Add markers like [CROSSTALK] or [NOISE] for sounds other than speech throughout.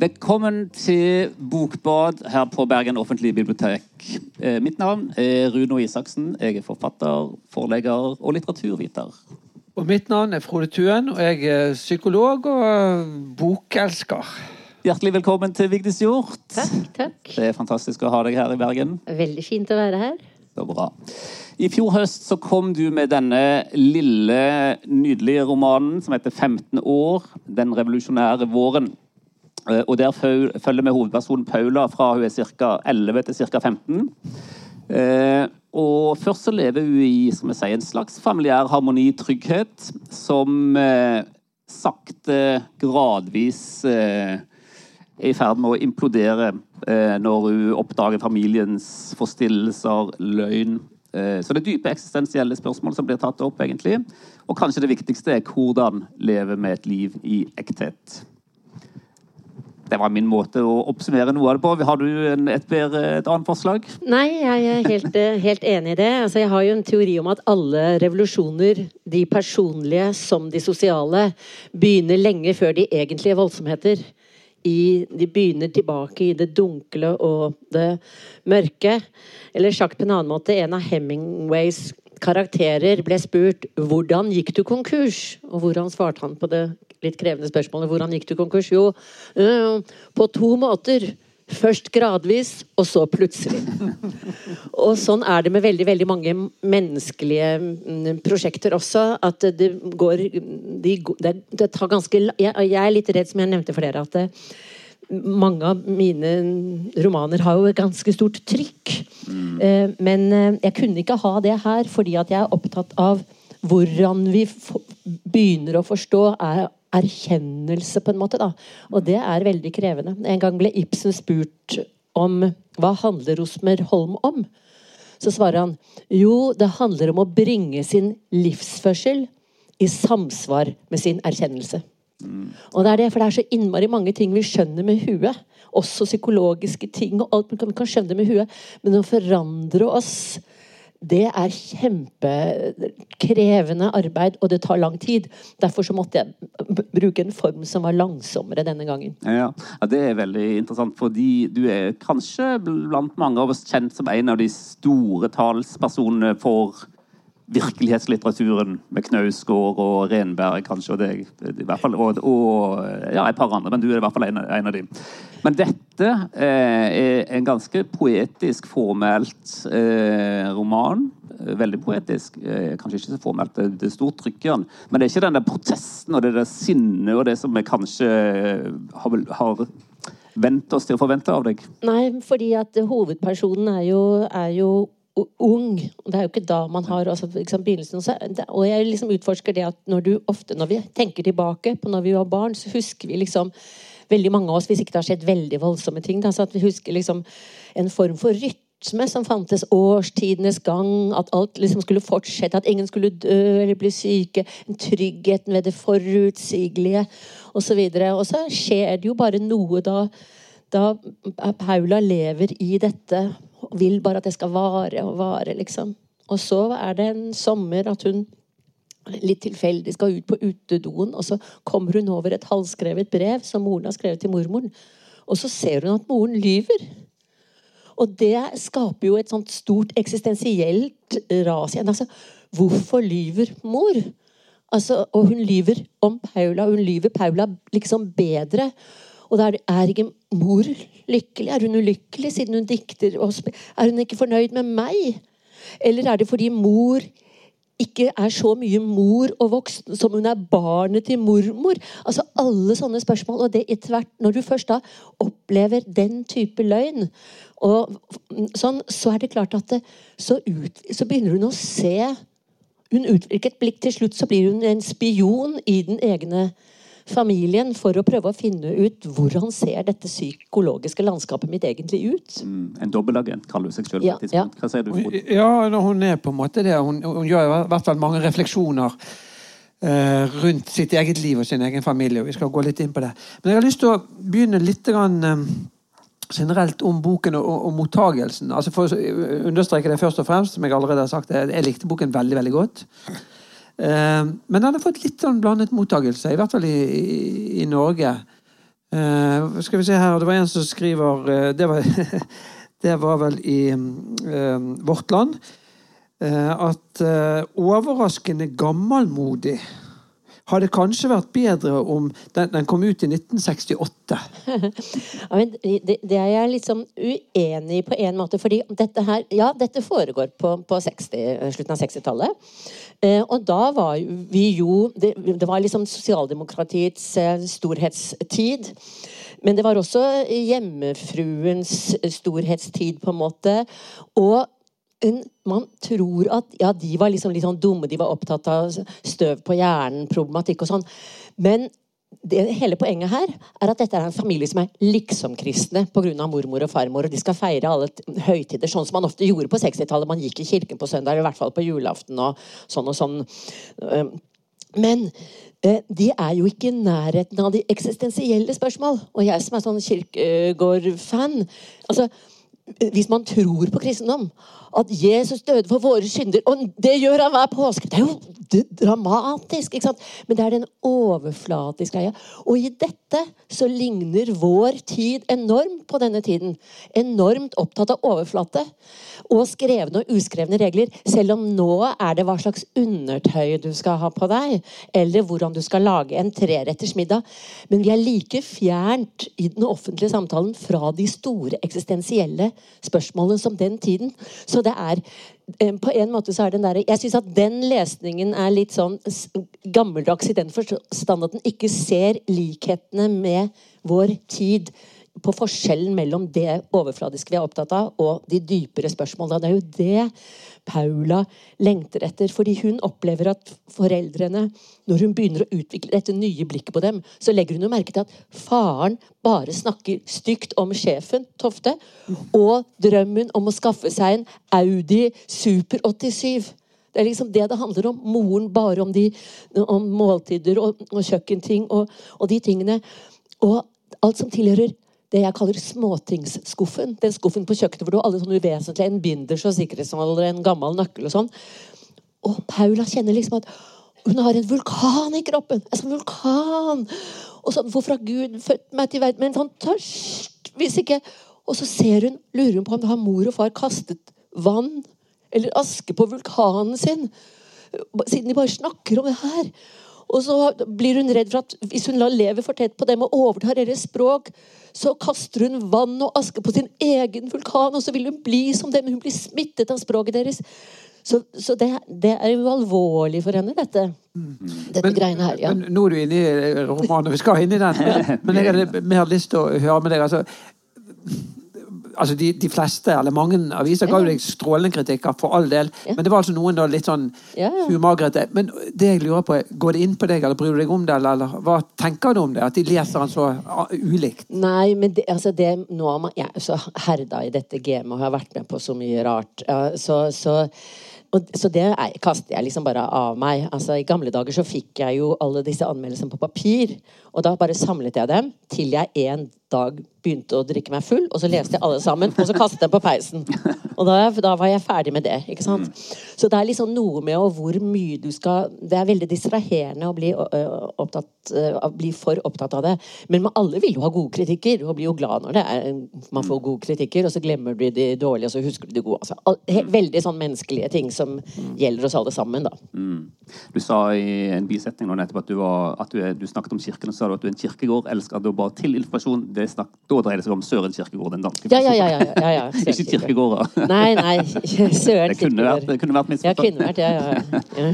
Velkommen til Bokbad her på Bergen offentlige bibliotek. Eh, mitt navn er Runo Isaksen. Jeg er forfatter, forlegger og litteraturviter. Og mitt navn er Frode Tuen, og jeg er psykolog og bokelsker. Hjertelig velkommen til Vigdis Hjort. Takk, takk. Det er fantastisk å ha deg her i Bergen. Veldig fint å være her. Så bra. I fjor høst så kom du med denne lille, nydelige romanen som heter 15 år. Den revolusjonære våren. Eh, og der følger vi hovedpersonen Paula fra hun er ca. 11 til ca. 15. Eh, og først så lever hun i som jeg sier, en slags familiær harmoni, trygghet, som eh, sakte, gradvis er i ferd med å implodere når hun oppdager familiens forstillelser, løgn. Så det er dype eksistensielle spørsmål som blir tatt opp, egentlig. Og kanskje det viktigste er hvordan leve med et liv i ekthet. Det var min måte å oppsummere noe av det på. Har du en, et, bedre, et, annet forslag? Nei, jeg er helt, eh, helt enig i det. Altså, jeg har jo en teori om at alle revolusjoner, de personlige som de sosiale, begynner lenge før de egentlige voldsomheter. I, de begynner tilbake i det dunkle og det mørke. Eller sagt på en annen måte, en av Hemingways karakterer ble spurt 'Hvordan gikk du konkurs?' Og hvordan svarte han på det litt krevende spørsmålet hvordan gikk du konkurs? Jo, øh, på to måter. Først gradvis, og så plutselig. Og sånn er det med veldig veldig mange menneskelige mm, prosjekter også. At det går de, det, tar ganske jeg, jeg, er litt redd, som jeg nevnte for dere, at det, mange av mine romaner har jo et ganske stort trykk. Mm. Uh, men uh, jeg kunne ikke ha det her, fordi at jeg er opptatt av hvordan vi begynner å forstå er erkjennelse, på en måte. da. Og det er veldig krevende. En gang ble Ibsen spurt om hva handler Rosmer Holm om? Så svarer han jo, det handler om å bringe sin livsførsel i samsvar med sin erkjennelse. Mm. Og det er det, for det er så innmari mange ting vi skjønner med huet. Også psykologiske ting og alt vi kan skjønne med huet. Men å forandre oss det er kjempekrevende arbeid, og det tar lang tid. Derfor så måtte jeg bruke en form som var langsommere denne gangen. Ja, ja Det er veldig interessant, fordi du er kanskje blant mange av oss kjent som en av de store talspersonene for virkelighetslitteraturen med Knausgård og Renberg, kanskje, og, det, i hvert fall, og, og, ja, et par andre, men du er i hvert fall en, en av dem. Men dette eh, er en ganske poetisk formelt eh, roman. Veldig poetisk. Eh, kanskje ikke så formelt, det, det er stort trykk i den. Men det er ikke den der protesten og det der sinnet og det som vi kanskje har, har vent oss til å forvente av deg? Nei, fordi at hovedpersonen er jo, er jo ung. Det er jo ikke da man har altså, liksom, begynnelsen. Og jeg liksom utforsker det at når du ofte, når vi tenker tilbake på når vi var barn, så husker vi liksom veldig mange av oss, hvis ikke det har skjedd veldig voldsomme ting, da, så at vi husker liksom en form for rytme som fantes. Årstidenes gang, at alt liksom skulle fortsette, at ingen skulle dø eller bli syke. Tryggheten ved det forutsigelige osv. Og, og så skjer det jo bare noe da, da Paula lever i dette og vil bare at det skal vare og vare, liksom. Og så er det en sommer at hun litt tilfeldig skal ut på utedoen, og så kommer hun over et halvskrevet brev som moren har skrevet til mormoren. Og så ser hun at moren lyver. Og det skaper jo et sånt stort eksistensielt ras igjen. Altså, hvorfor lyver mor? Altså, og hun lyver om Paula. Hun lyver Paula liksom bedre. Og da er ikke mor lykkelig? Er hun ulykkelig siden hun dikter? Er hun ikke fornøyd med meg? Eller er det fordi mor ikke er så mye mor og voksen som hun er barnet til mormor? Altså Alle sånne spørsmål. Og det etter hvert, når du først da opplever den type løgn, og sånn, så er det klart at det, så, ut, så begynner hun å se Hun utvirker et blikk. Til slutt så blir hun en spion i den egne familien for å prøve å finne ut hvordan ser dette psykologiske landskapet mitt egentlig ut. Mm, en dobbeltagent kaller du seg selv. Ja, ja. Hva sier du? Frode? Ja, hun er på en måte det. Hun, hun gjør i hvert fall mange refleksjoner eh, rundt sitt eget liv og sin egen familie. og Vi skal gå litt inn på det. Men jeg har lyst til å begynne litt grann, eh, generelt om boken og, og, og mottagelsen. Altså For å understreke det først og fremst, som jeg allerede har sagt, jeg, jeg likte boken veldig, veldig godt. Eh, men den har fått litt sånn blandet mottakelse, i hvert fall i, i, i Norge. Uh, skal vi se her, det var en som skriver uh, Det var, [LAUGHS] det var vel i um, Vårt Land. Uh, at overraskende gammelmodig hadde kanskje vært bedre om den, den kom ut i 1968. [LAUGHS] Ja, men det, det er jeg liksom uenig i på en måte. Fordi dette her Ja, dette foregår på, på 60, slutten av 60-tallet. Eh, og da var vi jo Det, det var liksom sosialdemokratiets eh, storhetstid. Men det var også hjemmefruens storhetstid, på en måte. Og man tror at ja, de var liksom litt sånn dumme, de var opptatt av støv på hjernen, problematikk og sånn. Men det, hele poenget her er at dette er en familie som er liksom-kristne pga. mormor og farmor, og de skal feire alle høytider sånn som man ofte gjorde på 60-tallet. Man gikk i kirken på søndag, i hvert fall på julaften og sånn og sånn. Men eh, de er jo ikke i nærheten av de eksistensielle spørsmål. Og jeg som er sånn Kirkegård-fan altså, Hvis man tror på kristendom, at Jesus døde for våre synder, og det gjør han hver påske Det er jo dramatisk, ikke sant? Men det er den overflatiske greia. Og i dette så ligner vår tid enormt på denne tiden. Enormt opptatt av overflate. Og skrevne og uskrevne regler. Selv om nå er det hva slags undertøy du skal ha på deg, eller hvordan du skal lage en treretters middag. Men vi er like fjernt i den offentlige samtalen fra de store eksistensielle spørsmålene som den tiden. Så det er eh, på en måte så er den der, Jeg syns at den lesningen er litt sånn gammeldags i den forstand at den ikke ser likhetene med vår tid på forskjellen mellom det overfladiske vi er opptatt av, og de dypere spørsmålene. Det er jo det Paula lengter etter. Fordi hun opplever at foreldrene, når hun begynner å utvikle dette nye blikket på dem, så legger hun jo merke til at faren bare snakker stygt om sjefen, Tofte, og drømmen om å skaffe seg en Audi Super 87. Det er liksom det det handler om. Moren bare om, de, om måltider og, og kjøkkenting og, og de tingene. Og alt som tilhører det jeg kaller småtingsskuffen. Den skuffen på kjøkkenet hvor du har alle sånne uvesentlige, en binders og sikkerhetsholder, en gammel nøkkel og sånn. Og Paula kjenner liksom at hun har en vulkan i kroppen. En sånn vulkan. Og sånn, hvorfor har Gud født meg til verden med en sånn tørst? Hvis ikke Og så ser hun, lurer hun på om det har mor og far kastet vann eller aske på vulkanen sin. Siden de bare snakker om det her. Og så blir hun redd for at hvis hun lever for tett på dem og overtar deres språk, så kaster hun vann og aske på sin egen vulkan, og så vil hun bli som dem. Hun blir smittet av språket deres. Så, så det, det er jo alvorlig for henne, dette. Dette greiene her. ja. Men nå er du inne i romanen, vi skal inn i den. Men, [LAUGHS] men jeg hadde mer lyst til å høre med deg. altså Altså de, de fleste, eller mange aviser ga jo deg strålende kritikker, for all del. Ja. Men det var altså noen da litt sånn Ja, ja. Men det jeg lurer på, er, går det inn på deg, eller bryr du deg om det? Eller, eller hva tenker du om det? At de leser den så ah, ulikt? Nei, men det, altså det, nå har man, jeg er så herda i dette gamet og har vært med på så mye rart. Så, så, og, så det er, kaster jeg liksom bare av meg. Altså, I gamle dager så fikk jeg jo alle disse anmeldelsene på papir. Og da bare samlet jeg dem til jeg en dag begynte å drikke meg full, og så leste jeg alle sammen, og så kastet jeg dem på peisen. Og da, da var jeg ferdig med det. ikke sant? Så det er liksom noe med hvor mye du skal Det er veldig distraherende å bli, opptatt, å bli for opptatt av det. Men alle vil jo ha gode kritikker, og blir jo glad når det er, man får gode kritikker, og så glemmer du de dårlige, og så husker du de gode. Altså, veldig sånn menneskelige ting som gjelder oss alle sammen, da. Du sa i en bisetning nå nettopp at du, var, at du, du snakket om kirken, og så sa du at du er en kirkegård. Elsker at du bare til informasjon. Det snakk, da dreier det seg om Søren kirkegård, den danske. Ja, ja, ja. ja, ja, ja. Ikke kirkegårder. Nei, nei. [LAUGHS] Søren Det kunne vært, det kunne vært Ja, kunne vært, ja, ja. ja.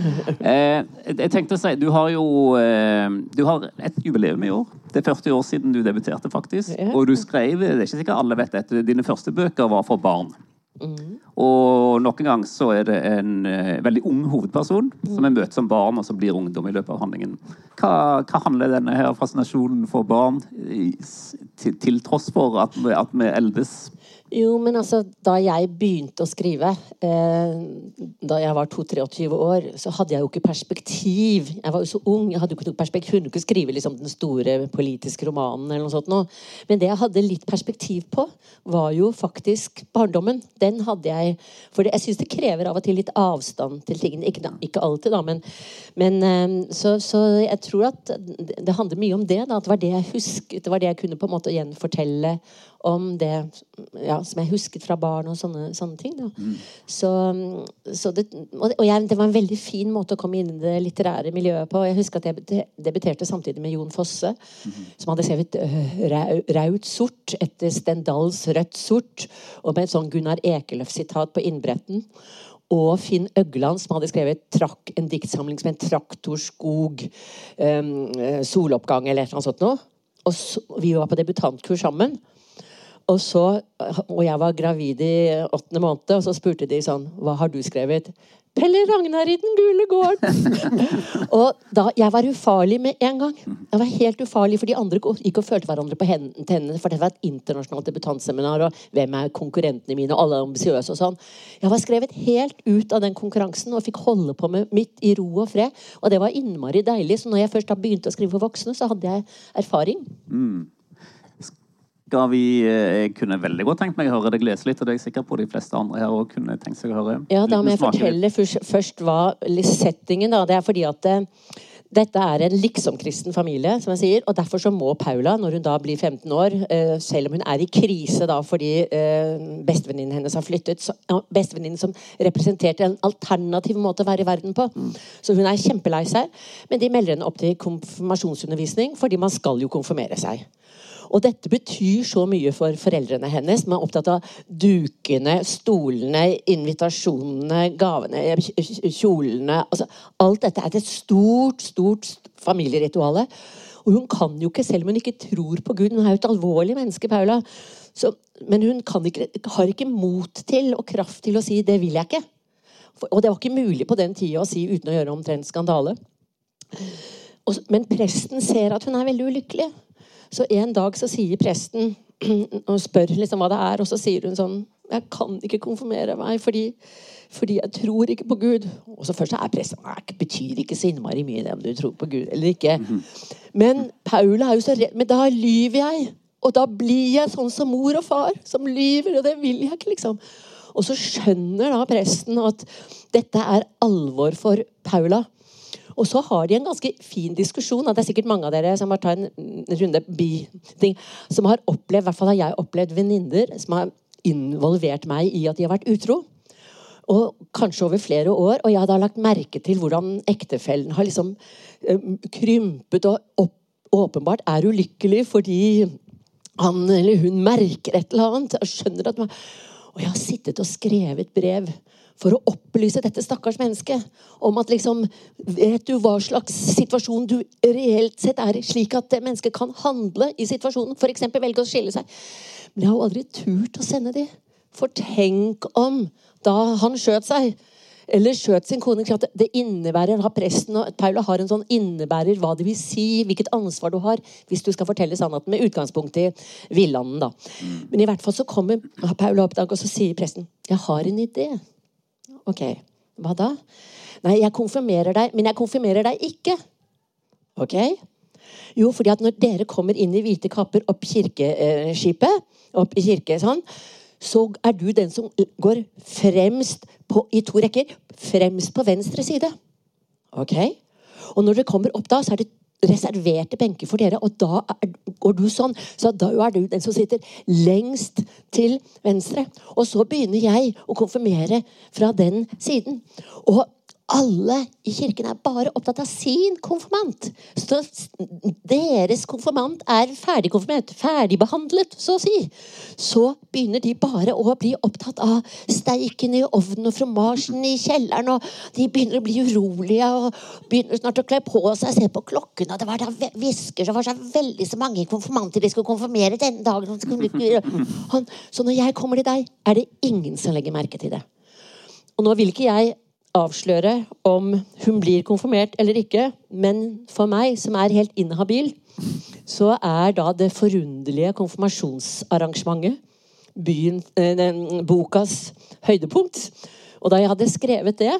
[LAUGHS] Eh, jeg tenkte å si, Du har jo eh, du har et jubileum i år. Det er 40 år siden du debuterte, faktisk. Og du skrev det er ikke sikkert alle vet dette, dine første bøker var for barn. Mm. Og nok en gang så er det en eh, veldig ung hovedperson som er møtt som barn, og som blir ungdom i løpet av handlingen. Hva, hva handler denne her fascinasjonen for barn til, til tross for at vi, at vi eldes? Jo, men altså, da jeg begynte å skrive, eh, da jeg var 22-23 år, så hadde jeg jo ikke perspektiv. Jeg var jo så ung, jeg hadde jo ikke noe perspektiv. kunne ikke skrive liksom, den store politiske romanen eller noe sånt noe. Men det jeg hadde litt perspektiv på, var jo faktisk barndommen. Den hadde jeg For jeg syns det krever av og til litt avstand til tingene. Ikke, ikke alltid, da, men, men eh, så, så, jeg tror at det handler mye om det. Da, at det var det jeg husket, det var det jeg kunne på en måte gjenfortelle om det ja, som jeg husket fra barn og sånne, sånne ting. Mm. Så, så det, og jeg, det var en veldig fin måte å komme inn i det litterære miljøet på. Jeg husker at jeg debuterte samtidig med Jon Fosse, mm. som hadde skrevet uh, Raut sort etter Stendals Rødt sort, og med et sånn Gunnar Ekeløf-sitat på innbretten. Og Finn Øgland, som hadde skrevet trakk, en diktsamling som en traktorskog, um, soloppgang eller et eller annet sånt noe. Og så, vi var på debutantkurs sammen. Og så, og jeg var gravid i åttende måned, og så spurte de sånn Hva har du skrevet? Pelle Ragnar i den gule gården! [LAUGHS] og da, Jeg var ufarlig med en gang. Jeg var helt ufarlig, for de andre gikk og følte hverandre på tennene. For det var et internasjonalt debutantseminar, og hvem er konkurrentene mine? Og alle er ambisiøse og sånn. Jeg var skrevet helt ut av den konkurransen og fikk holde på med mitt i ro og fred. Og det var innmari deilig. Så når jeg først da begynte å skrive for voksne, så hadde jeg erfaring. Mm skal vi Jeg eh, kunne veldig godt tenkt meg å høre deg lese litt, og det er jeg sikker på de fleste andre her òg kunne tenkt seg å høre. Ja, da må jeg fortelle først, først hva settingen, da. Det er fordi at det, eh, dette er en liksom-kristen familie, som jeg sier, og derfor så må Paula, når hun da blir 15 år, uh, selv om hun er i krise da fordi bestevenninnen hennes har flyttet så, Bestevenninnen som representerte en alternativ måte å være i verden på. Mm. Så hun er kjempelei seg. Men de melder henne opp til konfirmasjonsundervisning, fordi man skal jo konfirmere seg. Og dette betyr så mye for foreldrene hennes. Man er opptatt av dukene, stolene, invitasjonene, gavene, kjolene altså, Alt dette er et stort, stort familierituale. Og hun kan jo ikke, selv om hun ikke tror på Gud Hun er jo et alvorlig menneske, Paula. Så, men hun ikke, har ikke mot til og kraft til å si 'det vil jeg ikke'. Og det var ikke mulig på den tida å si uten å gjøre omtrent skandale. men presten ser at hun er veldig ulykkelig. Så en dag så sier presten [CLEARS THROAT] og spør liksom hva det er, og så sier hun sånn Jeg kan ikke konfirmere meg fordi, fordi jeg tror ikke på Gud. Og så først er presten Det betyr ikke så innmari mye det om du tror på Gud eller ikke. Men Paula er jo så redd. Men da lyver jeg. Og da blir jeg sånn som mor og far, som lyver. Og det vil jeg ikke, liksom. Og så skjønner da presten at dette er alvor for Paula. Og så har de en ganske fin diskusjon. Det er sikkert mange av dere som har tatt en runde bi-ting, som har opplevd, i hvert fall har jeg opplevd venninner som har involvert meg i at de har vært utro. Og kanskje over flere år. Og jeg har da lagt merke til hvordan ektefellen har liksom um, krympet og opp, åpenbart er ulykkelig fordi han eller hun merker et eller annet. og skjønner at man, Og jeg har sittet og skrevet brev for å opplyse dette stakkars mennesket om at liksom Vet du hva slags situasjon du reelt sett er i, slik at det mennesket kan handle i situasjonen? F.eks. velge å skille seg. Men jeg har jo aldri turt å sende de. For tenk om da han skjøt seg, eller skjøt sin kone Det innebærer har presten og Paula har en sånn innebærer hva det vil si, hvilket ansvar du har hvis du skal fortelle sannheten med utgangspunkt i villanden. da. Men i hvert fall så kommer Paula opp dag, og så sier presten jeg har en idé. Ok, hva da? Nei, jeg konfirmerer deg, men jeg konfirmerer deg ikke. Ok? Jo, fordi at når dere kommer inn i hvite kapper opp kirkeskipet, opp i kirke sånn, så er du den som går fremst på, i to rekker. Fremst på venstre side. Ok? Og når dere kommer opp da, så er det reserverte benker for dere, og da er, går du sånn. Så da er du den som sitter lengst til venstre. Og så begynner jeg å konfirmere fra den siden. Og alle i kirken er bare opptatt av sin konfirmant. Så deres konfirmant er ferdigkonfirmert, ferdigbehandlet, så å si. Så begynner de bare å bli opptatt av steiken i ovnen og fromasjen i kjelleren. Og de begynner å bli urolige og begynner snart å kle på seg, se på klokken. Og det var da hvisker så var det veldig så mange konfirmanter de skulle konfirmere denne dagen. Så når jeg kommer til deg, er det ingen som legger merke til det. Og nå vil ikke jeg avsløre om hun blir konfirmert eller ikke. Men for meg, som er helt inhabil, så er da det forunderlige konfirmasjonsarrangementet byen, eh, bokas høydepunkt. Og da jeg hadde skrevet det,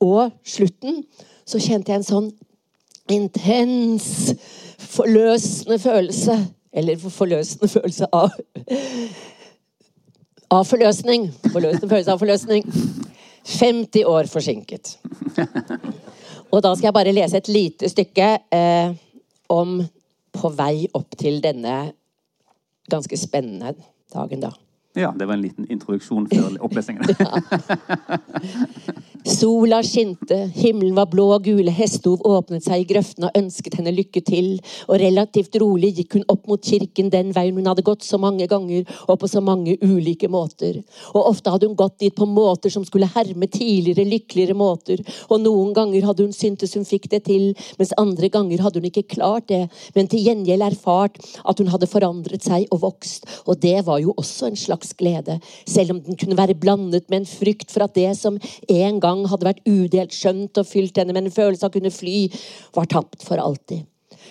og slutten, så kjente jeg en sånn intens, forløsende følelse. Eller forløsende følelse av Av forløsning. Forløsende følelse av forløsning. 50 år forsinket. [LAUGHS] Og da skal jeg bare lese et lite stykke eh, om på vei opp til denne ganske spennende dagen, da. Ja, det var en liten introduksjon før opplesningen. [LAUGHS] [LAUGHS] Sola skinte, himmelen var blå og gule, hestehov åpnet seg i grøften og ønsket henne lykke til, og relativt rolig gikk hun opp mot kirken den veien hun hadde gått så mange ganger og på så mange ulike måter. Og ofte hadde hun gått dit på måter som skulle herme tidligere, lykkeligere måter, og noen ganger hadde hun syntes hun fikk det til, mens andre ganger hadde hun ikke klart det, men til gjengjeld erfart at hun hadde forandret seg og vokst, og det var jo også en slags glede, selv om den kunne være blandet med en frykt for at det som en gang hadde vært udelt skjønt og fylt henne med en følelse av å kunne fly, var tapt for alltid.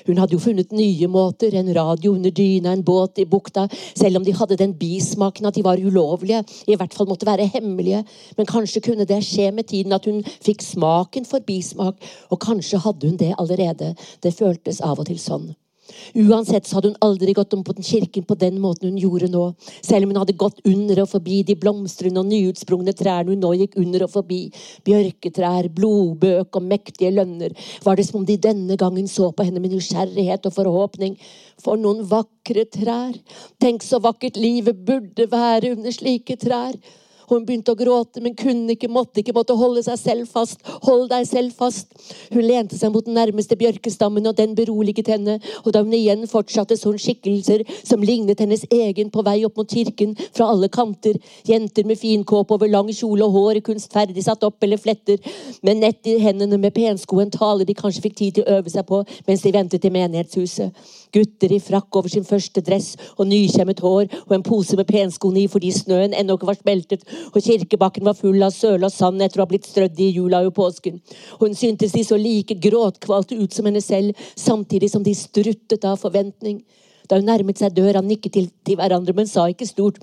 Hun hadde jo funnet nye måter, en radio under dyna, en båt i bukta, selv om de hadde den bismaken at de var ulovlige, i hvert fall måtte være hemmelige. Men kanskje kunne det skje med tiden at hun fikk smaken for bismak, og kanskje hadde hun det allerede. Det føltes av og til sånn. Uansett så hadde hun aldri gått om på den kirken på den måten hun gjorde nå. Selv om hun hadde gått under og forbi de blomstrende og nyutsprungne trærne hun nå gikk under og forbi. Bjørketrær, blodbøk og mektige lønner. Var det som om de denne gangen så på henne med nysgjerrighet og forhåpning. For noen vakre trær. Tenk så vakkert livet burde være under slike trær. Hun begynte å gråte, men kunne ikke, måtte ikke, måtte holde seg selv fast. Hold deg selv fast. Hun lente seg mot den nærmeste bjørkestammen, og den beroliget henne. Og da hun igjen fortsatte, så hun skikkelser som lignet hennes egen på vei opp mot kirken fra alle kanter. Jenter med finkåpe over lang kjole og håret kunstferdig satt opp eller fletter, med nett i hendene med pensko, en tale de kanskje fikk tid til å øve seg på mens de ventet i menighetshuset. Gutter i frakk over sin første dress og nykjemmet hår og en pose med penskoene i fordi snøen ennå ikke var smeltet og kirkebakken var full av søle og sand etter å ha blitt strødd i jula og påsken. Hun syntes de så like gråtkvalte ut som henne selv, samtidig som de struttet av forventning. Da hun nærmet seg døra, nikket til, til hverandre, men sa ikke stort.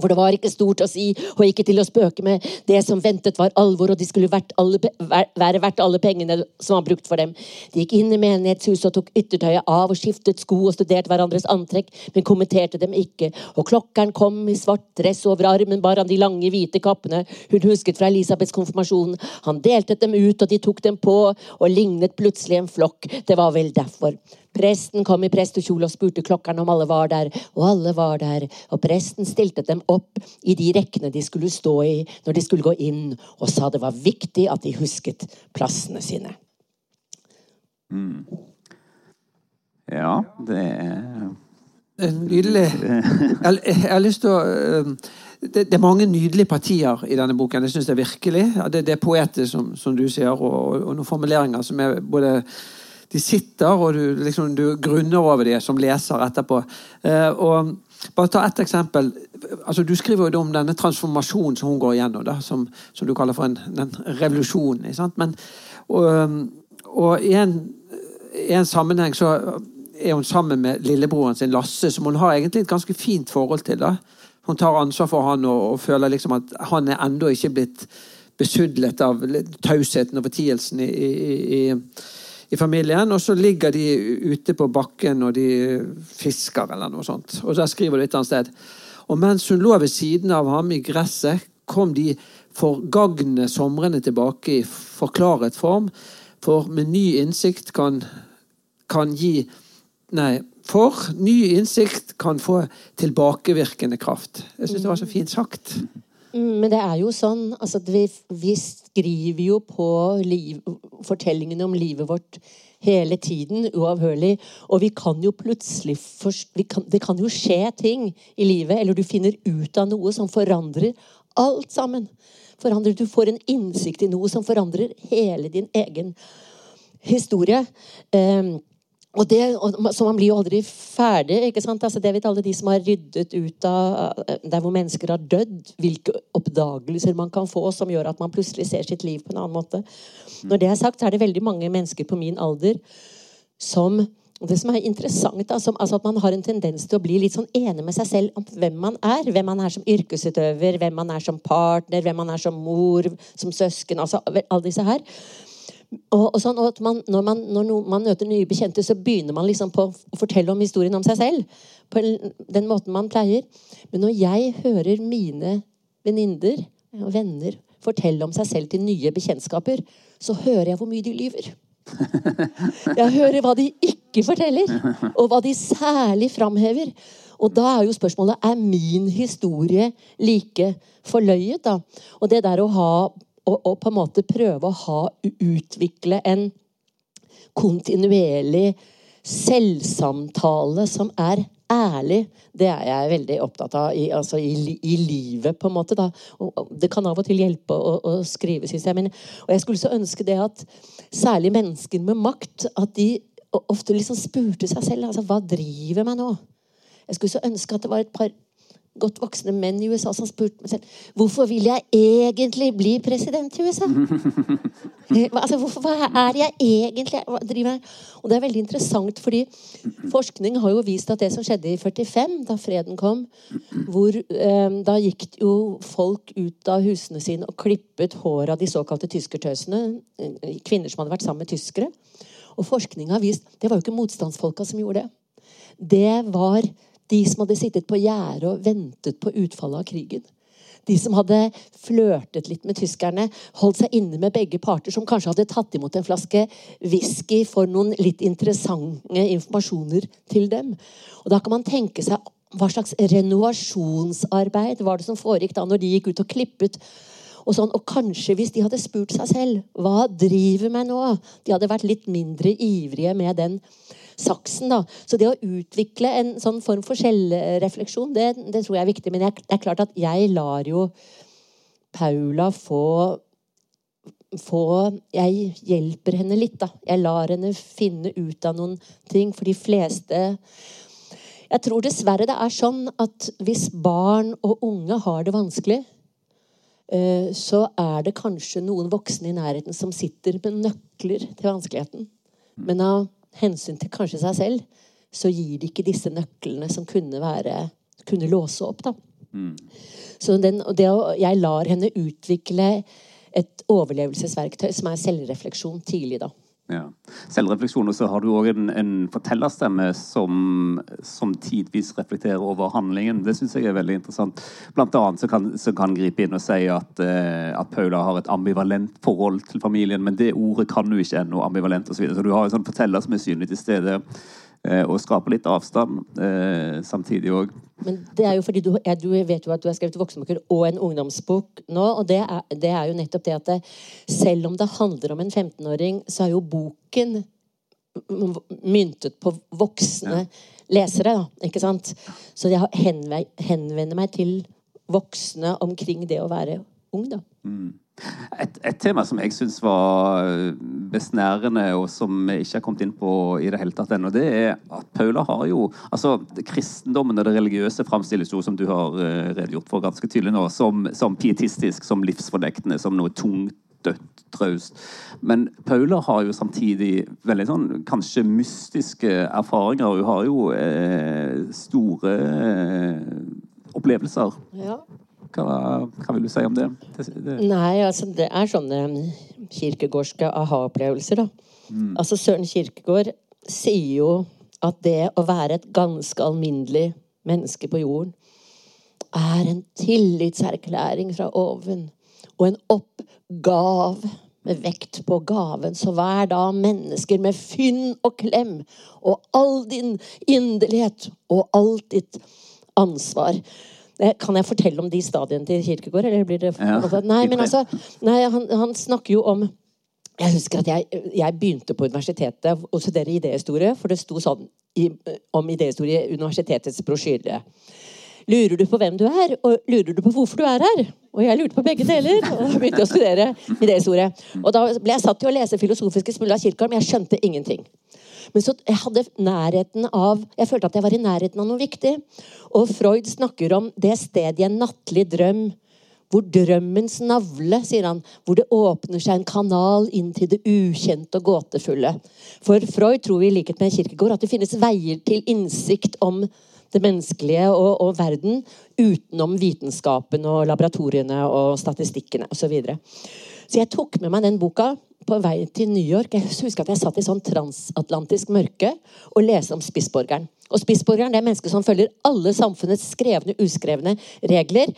For det var ikke stort å si, og ikke til å spøke med. Det som ventet, var alvor, og de skulle være verdt alle pengene som var brukt for dem. De gikk inn i menighetshuset og tok yttertøyet av og skiftet sko og studerte hverandres antrekk, men kommenterte dem ikke. Og klokkeren kom i svart dress, over armen bar han de lange, hvite kappene hun husket fra Elisabeths konfirmasjon. Han delte dem ut, og de tok dem på, og lignet plutselig en flokk. Det var vel derfor. Presten kom i prestekjole og spurte klokkeren om alle var der, og alle var der. Og presten stilte dem opp i de rekkene de skulle stå i når de skulle gå inn, og sa det var viktig at de husket plassene sine. Mm. Ja, det er Nydelig. Jeg, jeg har lyst til å det, det, er mange nydelige partier i denne boken. Det syns jeg virkelig. Det, det er poeter, som, som, du sier, og, og noen formuleringer som er både de sitter, og du, liksom, du grunner over dem som leser etterpå. Eh, og bare ta ett eksempel. Altså, du skriver jo om denne transformasjonen som hun går igjennom, da, som, som, du kaller for en, en revolusjon. Men, og, og i, en, en, sammenheng så er hun sammen med lillebroren sin Lasse, som hun har egentlig et ganske fint forhold til. da. Hun tar ansvar for han og, og føler liksom at han er ennå ikke blitt besudlet av tausheten og fortielsen i, i, i i familien. Og så ligger de ute på bakken og de fisker eller noe sånt. Og der skriver du et annet sted. Og mens hun lå ved siden av ham i gresset, kom de forgagne somrene tilbake i forklaret form. For med ny innsikt kan, kan gi Nei, for ny innsikt kan få tilbakevirkende kraft. Jeg syns det var så fint sagt. Mm, men det er jo sånn altså, vi, vi, skriver jo på liv, fortellingene om livet vårt hele tiden, uavhørlig. Og vi kan jo plutselig kan, Det kan jo skje ting i livet, eller du finner ut av noe som forandrer alt sammen. Forandrer, du får en innsikt i noe som forandrer hele din egen historie. Um, og det, så Man blir jo aldri ferdig. ikke sant? Altså det vet alle de som har ryddet ut av der hvor mennesker har dødd. Hvilke oppdagelser man kan få som gjør at man plutselig ser sitt liv på en annen måte. Når det er sagt, så er det veldig mange mennesker på min alder som Og det som er interessant, da, som, altså At man har en tendens til å bli litt sånn enig med seg selv om hvem man er. Hvem man er som yrkesutøver, hvem man er som partner, hvem man er som mor, som søsken. altså alle disse her. Og, og sånn, og man, når, man, når no, man, møter nye bekjente, så begynner man liksom på å fortelle om historien om seg selv. På den måten man pleier. Men når jeg hører mine venninner og venner fortelle om seg selv til nye bekjentskaper, så hører jeg hvor mye de lyver. [LAUGHS] Jeg hører hva de ikke forteller, og hva de særlig framhever. Og da er jo spørsmålet er min historie like forløyet. da? Og det der å ha å, og på en måte prøve å ha utvikle en kontinuerlig selvsamtale som er ærlig, det er jeg veldig opptatt av i, altså i, i livet, på en måte. da. Og det kan av og til hjelpe å, å skrive, syns jeg. Men, og jeg skulle så ønske det at særlig mennesker med makt at de ofte liksom spurte seg selv altså, hva driver meg nå. Jeg skulle så ønske at det var et par godt voksne menn i USA som spurte meg selv hvorfor vil jeg egentlig bli president i USA. [LAUGHS] altså, hvorfor, hva er jeg egentlig hva driver jeg? Og det er veldig interessant, fordi forskning har jo vist at det som skjedde i 45, da freden kom, hvor eh, da gikk jo folk ut av husene sine og klippet håret av de såkalte tyskertøsene, eh, kvinner som hadde vært sammen med tyskere. Og forskning har vist det var jo ikke motstandsfolka som gjorde det. Det var de som hadde sittet på gjerdet og ventet på utfallet av krigen. De som hadde flørtet litt med tyskerne, holdt seg inne med begge parter, som kanskje hadde tatt imot en flaske whisky for noen litt interessante informasjoner til dem. Og Da kan man tenke seg hva slags renovasjonsarbeid var det som foregikk da når de gikk ut og klippet og, sånn, og kanskje hvis de hadde spurt seg selv hva driver meg nå? De hadde vært litt mindre ivrige med den saksen. da. Så det å utvikle en sånn form for selvrefleksjon, det, det tror jeg er viktig. Men jeg, det er klart at jeg lar jo Paula få få Jeg hjelper henne litt, da. Jeg lar henne finne ut av noen ting. For de fleste Jeg tror dessverre det er sånn at hvis barn og unge har det vanskelig, eh, så er det kanskje noen voksne i nærheten som sitter med nøkler til vanskeligheten. Men av hensyn til kanskje seg selv, så gir de ikke disse nøklene som kunne, være, kunne låse opp. da. Mm. Så den, det å, jeg lar henne utvikle et overlevelsesverktøy som er selvrefleksjon tidlig. da. Ja. Selvrefleksjon, og så har du òg en, en, fortellerstemme som, som, tidvis reflekterer over handlingen. Det syns jeg er veldig interessant. Blant annet så kan, så kan gripe inn og si at, eh, at, Paula har et ambivalent forhold til familien, men det ordet kan du ikke ennå, ambivalent osv. Så, så du har en sånn forteller som er synlig til stede. Eh, og skaper litt avstand eh, samtidig òg. Men det er jo fordi du, jeg, du, vet jo at du har skrevet voksenbøker og en ungdomsbok nå. Og det er, det er jo nettopp det at det, selv om det handler om en 15-åring, så er jo boken myntet på voksne ja. lesere. Da, ikke sant? Så jeg henvender meg til voksne omkring det å være ung. da. Mm. Et, et, tema som jeg syns var besnærende, og som vi ikke har kommet inn på i det hele tatt ennå, det er at Paula har jo altså Kristendommen og det religiøse framstilles jo, som du har uh, redegjort for ganske tydelig nå, som, som pietistisk, som livsfornektende, som noe tungt, dødt, traust. Men Paula har jo samtidig veldig sånn kanskje mystiske erfaringer. Hun har jo eh, store eh, opplevelser. Ja. Hva, hva, vil du si om det? det, det. Nei, altså det er sånne kirkegårdske aha-opplevelser, da. Mm. Altså Søren Kirkegård sier jo at det å være et ganske alminnelig menneske på jorden er en tillitserklæring fra oven og en oppgav med vekt på gaven. Så vær da mennesker med fynn og klem og all din inderlighet og alt ditt ansvar. Eh, kan jeg fortelle om de stadiene til Kirkegård? Eller blir det ja, Nei, men altså nei, han, han, snakker jo om Jeg husker at jeg, jeg begynte på universitetet å studere idéhistorie, for det sto sånn i, om idéhistorie i universitetets brosjyre. Lurer du på hvem du er, og lurer du på hvorfor du er her? Og jeg lurte på begge deler. Og begynte å studere idéhistorie. Og da ble jeg satt til å lese filosofiske Kirkegård, men jeg skjønte ingenting. Men så jeg hadde nærheten av Jeg følte at jeg var i nærheten av noe viktig. Og Freud snakker om det stedet i en nattlig drøm Hvor drømmens navle, sier han, hvor det åpner seg en kanal inn til det ukjente og gåtefulle. For Freud tror i likhet med Kirkegård at det finnes veier til innsikt om det menneskelige og, og verden utenom vitenskapen og laboratoriene og statistikkene osv. Så, videre. så jeg tok med meg den boka på vei til New York. Jeg husker at jeg satt i sånn transatlantisk mørke og leste om spissborgeren. Og Spissborgeren er mennesket som følger alle samfunnets skrevne uskrevne regler.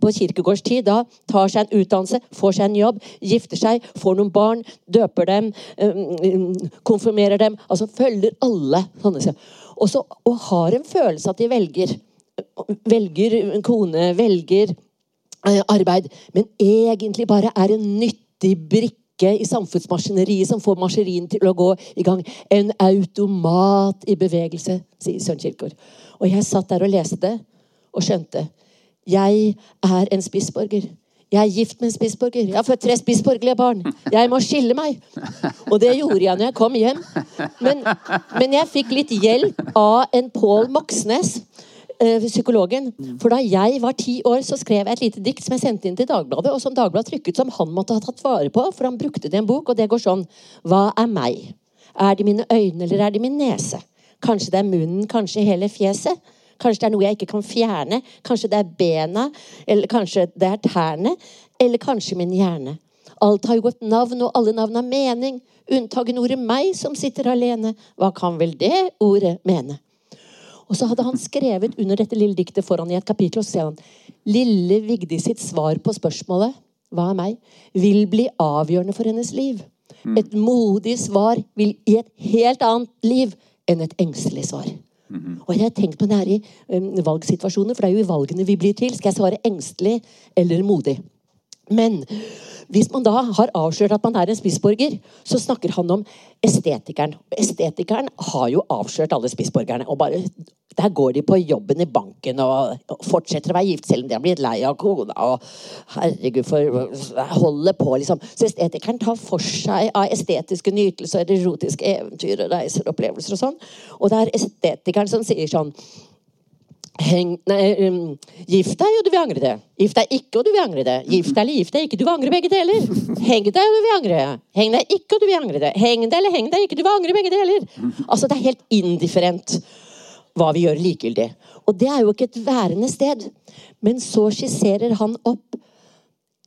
På Kirkegårds tid da tar seg en utdannelse, får seg en jobb, gifter seg, får noen barn, døper dem, konfirmerer dem. Altså følger alle sånne. Også, og har en følelse at de velger. Velger kone, velger arbeid. Men egentlig bare er en nyttig brikke brikke i samfunnsmaskineriet som får maskineriet til å gå i gang. En automat i bevegelse, sier Søren Kirkegaard. Og jeg satt der og leste det og skjønte. Jeg er en spissborger. Jeg er gift med en spissborger. Jeg har født tre spissborgerlige barn. Jeg må skille meg. Og det gjorde jeg når jeg kom hjem. Men, men jeg fikk litt hjelp av en Pål Moxnes psykologen. For da jeg var ti år, så skrev jeg et lite dikt som jeg sendte inn til Dagbladet, og som Dagbladet trykket som han måtte ha tatt vare på, for han brukte det i en bok, og det går sånn Hva er meg? Er det mine øyne, eller er det min nese? Kanskje det er munnen, kanskje hele fjeset? Kanskje det er noe jeg ikke kan fjerne? Kanskje det er bena? Eller kanskje det er tærne? Eller kanskje min hjerne? Alt har jo et navn, og alle navn har mening. Unntagen ordet meg, som sitter alene. Hva kan vel det ordet mene? Og så hadde han skrevet under dette lille diktet foran i et kapittel, og så sier han Lille Vigdis sitt svar på spørsmålet Hva er meg? vil bli avgjørende for hennes liv. Mm. Et modig svar vil gi et helt annet liv enn et engstelig svar. Mm-hmm. Og jeg har tenkt på det her i um, valgsituasjoner, for det er jo i valgene vi blir til. Skal jeg svare engstelig eller modig? Men hvis man da har avslørt at man er en spissborger, så snakker han om estetikeren. Estetikeren har jo avslørt alle spissborgerne. og bare der går de på jobben i banken og fortsetter å være gift selv om de har blitt lei av kona. og herregud, for holder på, liksom. Så estetikeren tar for seg av estetiske nytelser, erotiske eventyr, og reiser, opplevelser og sånn. Og det er estetikeren som sier sånn Heng, nei, um, gift deg, og du vil angre det. Gift deg ikke, og du vil angre det. Gift deg eller gift deg ikke, du vil angre begge deler. Heng deg, og du vil angre. Heng deg ikke, og du vil angre det. Heng deg eller heng deg ikke, du vil angre begge deler. Altså, Det er helt indifferent hva vi gjør likegyldig. Og det er jo ikke et værende sted. Men så skisserer han opp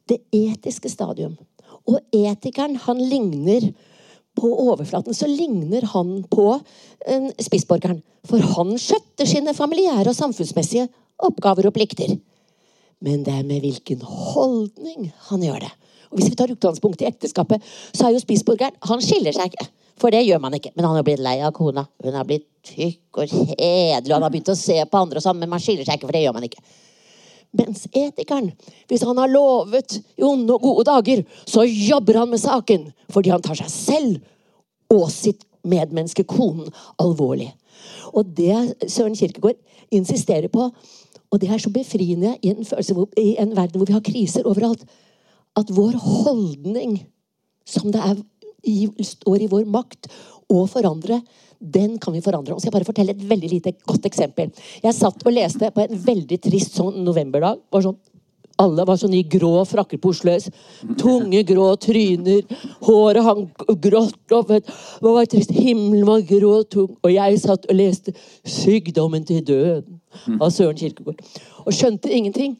det etiske stadium. Og etikeren, han ligner på overflaten så ligner han på en spissborgeren. For han skjøtter sine familiære og samfunnsmessige oppgaver og plikter. Men det er med hvilken holdning han gjør det. Og Hvis vi tar utgangspunkt i ekteskapet, så er jo spissborgeren Han skiller seg ikke. For det gjør man ikke. Men han har blitt lei av kona. Hun har blitt tykk og kjedelig, han har begynt å se på andre og sånn, men man skiller seg ikke, for det gjør man ikke. Mens etikeren, hvis han har lovet i onde og gode dager, så jobber han med saken fordi han tar seg selv og sitt medmenneske, konen, alvorlig. Og det Søren Kirkegård insisterer på, og det er så befriende i en, hvor, i en verden hvor vi har kriser overalt, at vår holdning, som det er, står i vår makt å forandre, den kan vi forandre. Og skal jeg bare fortelle et veldig lite godt eksempel. Jeg satt og leste på en veldig trist sånn novemberdag. Var sånn, alle var sånn i grå frakker på. Tunge, grå tryner. Håret hang grått opp. Det var trist. Himmelen var grå og tung. Og jeg satt og leste 'Sykdommen til døden' av Søren Kirkegård. Og skjønte ingenting.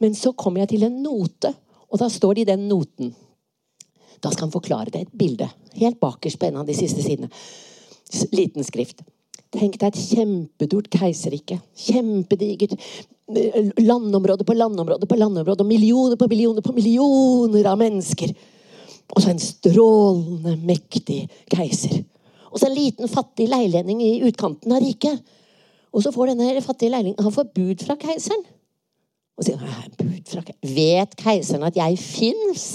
Men så kom jeg til en note, og da står det i den noten Da skal han forklare det. Et bilde. Helt bakerst på en av de siste sidene liten skrift. Tenk deg et kjempedort keiserrike. Kjempedigert. Landområde på landområde på landområde. Og millioner på millioner på millioner av mennesker. Og så en strålende mektig keiser. Og så en liten, fattig leilending i utkanten av riket. Og så får denne fattige leilendingen Han får bud fra keiseren. Og sier bud fra keiseren. Vet keiseren at jeg fins?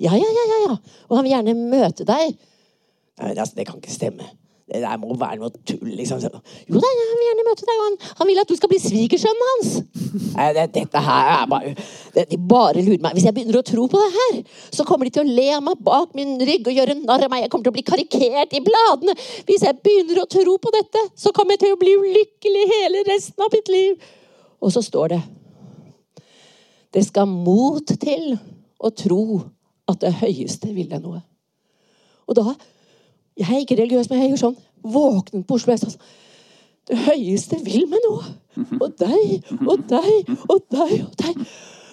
Ja, ja, ja, ja, ja. Og han vil gjerne møte deg. Nei, altså, det kan ikke stemme. Det der må være noe tull, liksom. Jo da, jeg vil gjerne møte deg. Han, han vil at du skal bli svigersønnen hans. det, dette her er bare det, De bare lurer meg. Hvis jeg begynner å tro på det her, så kommer de til å le av meg bak min rygg og gjøre narr av meg. Jeg kommer til å bli karikert i bladene. Hvis jeg begynner å tro på dette, så kommer jeg til å bli ulykkelig hele resten av mitt liv. Og så står det Det skal mot til å tro at det høyeste vil deg noe. Og da Jeg er ikke religiøs, men jeg gjør sånn. Våknet på Oslo. S. sånn Det høyeste vil meg noe. [LAUGHS] Og deg og deg og deg og deg.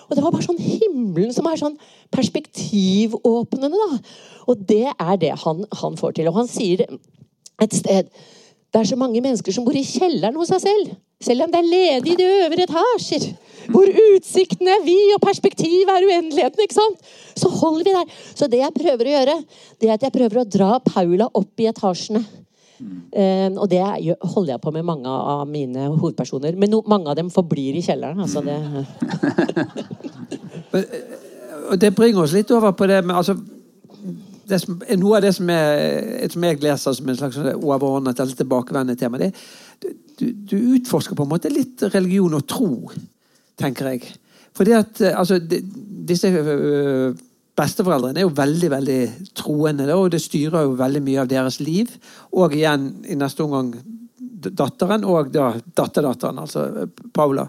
Og det var bare sånn himmelen som er sånn perspektivåpnende, da. Og det er det han, han får til. Og han sier et sted det er så mange mennesker som bor i kjelleren hos seg selv. Selv om det er ledig i de øvre etasjer. Hvor utsikten er vid og perspektivet er uendeligheten. ikke sant? Så holder vi der. Så det jeg prøver å gjøre, det er at jeg prøver å dra Paula opp i etasjene. Eh, og det holder jeg på med mange av mine hovedpersoner. Men no, mange av dem forblir i kjelleren. Altså det, [LAUGHS] Og det bringer oss litt over på det med altså, det som, Noe av det som, er, som jeg leser som en slags overordnet eller tilbakevendende tema, det du, du utforsker på en måte litt religion og tro, tenker jeg. Fordi at eh, altså, de, disse øh, besteforeldrene er jo veldig veldig troende, og det styrer jo veldig mye av deres liv. Og igjen i neste omgang datteren, og da datterdatteren, altså øh, Paula.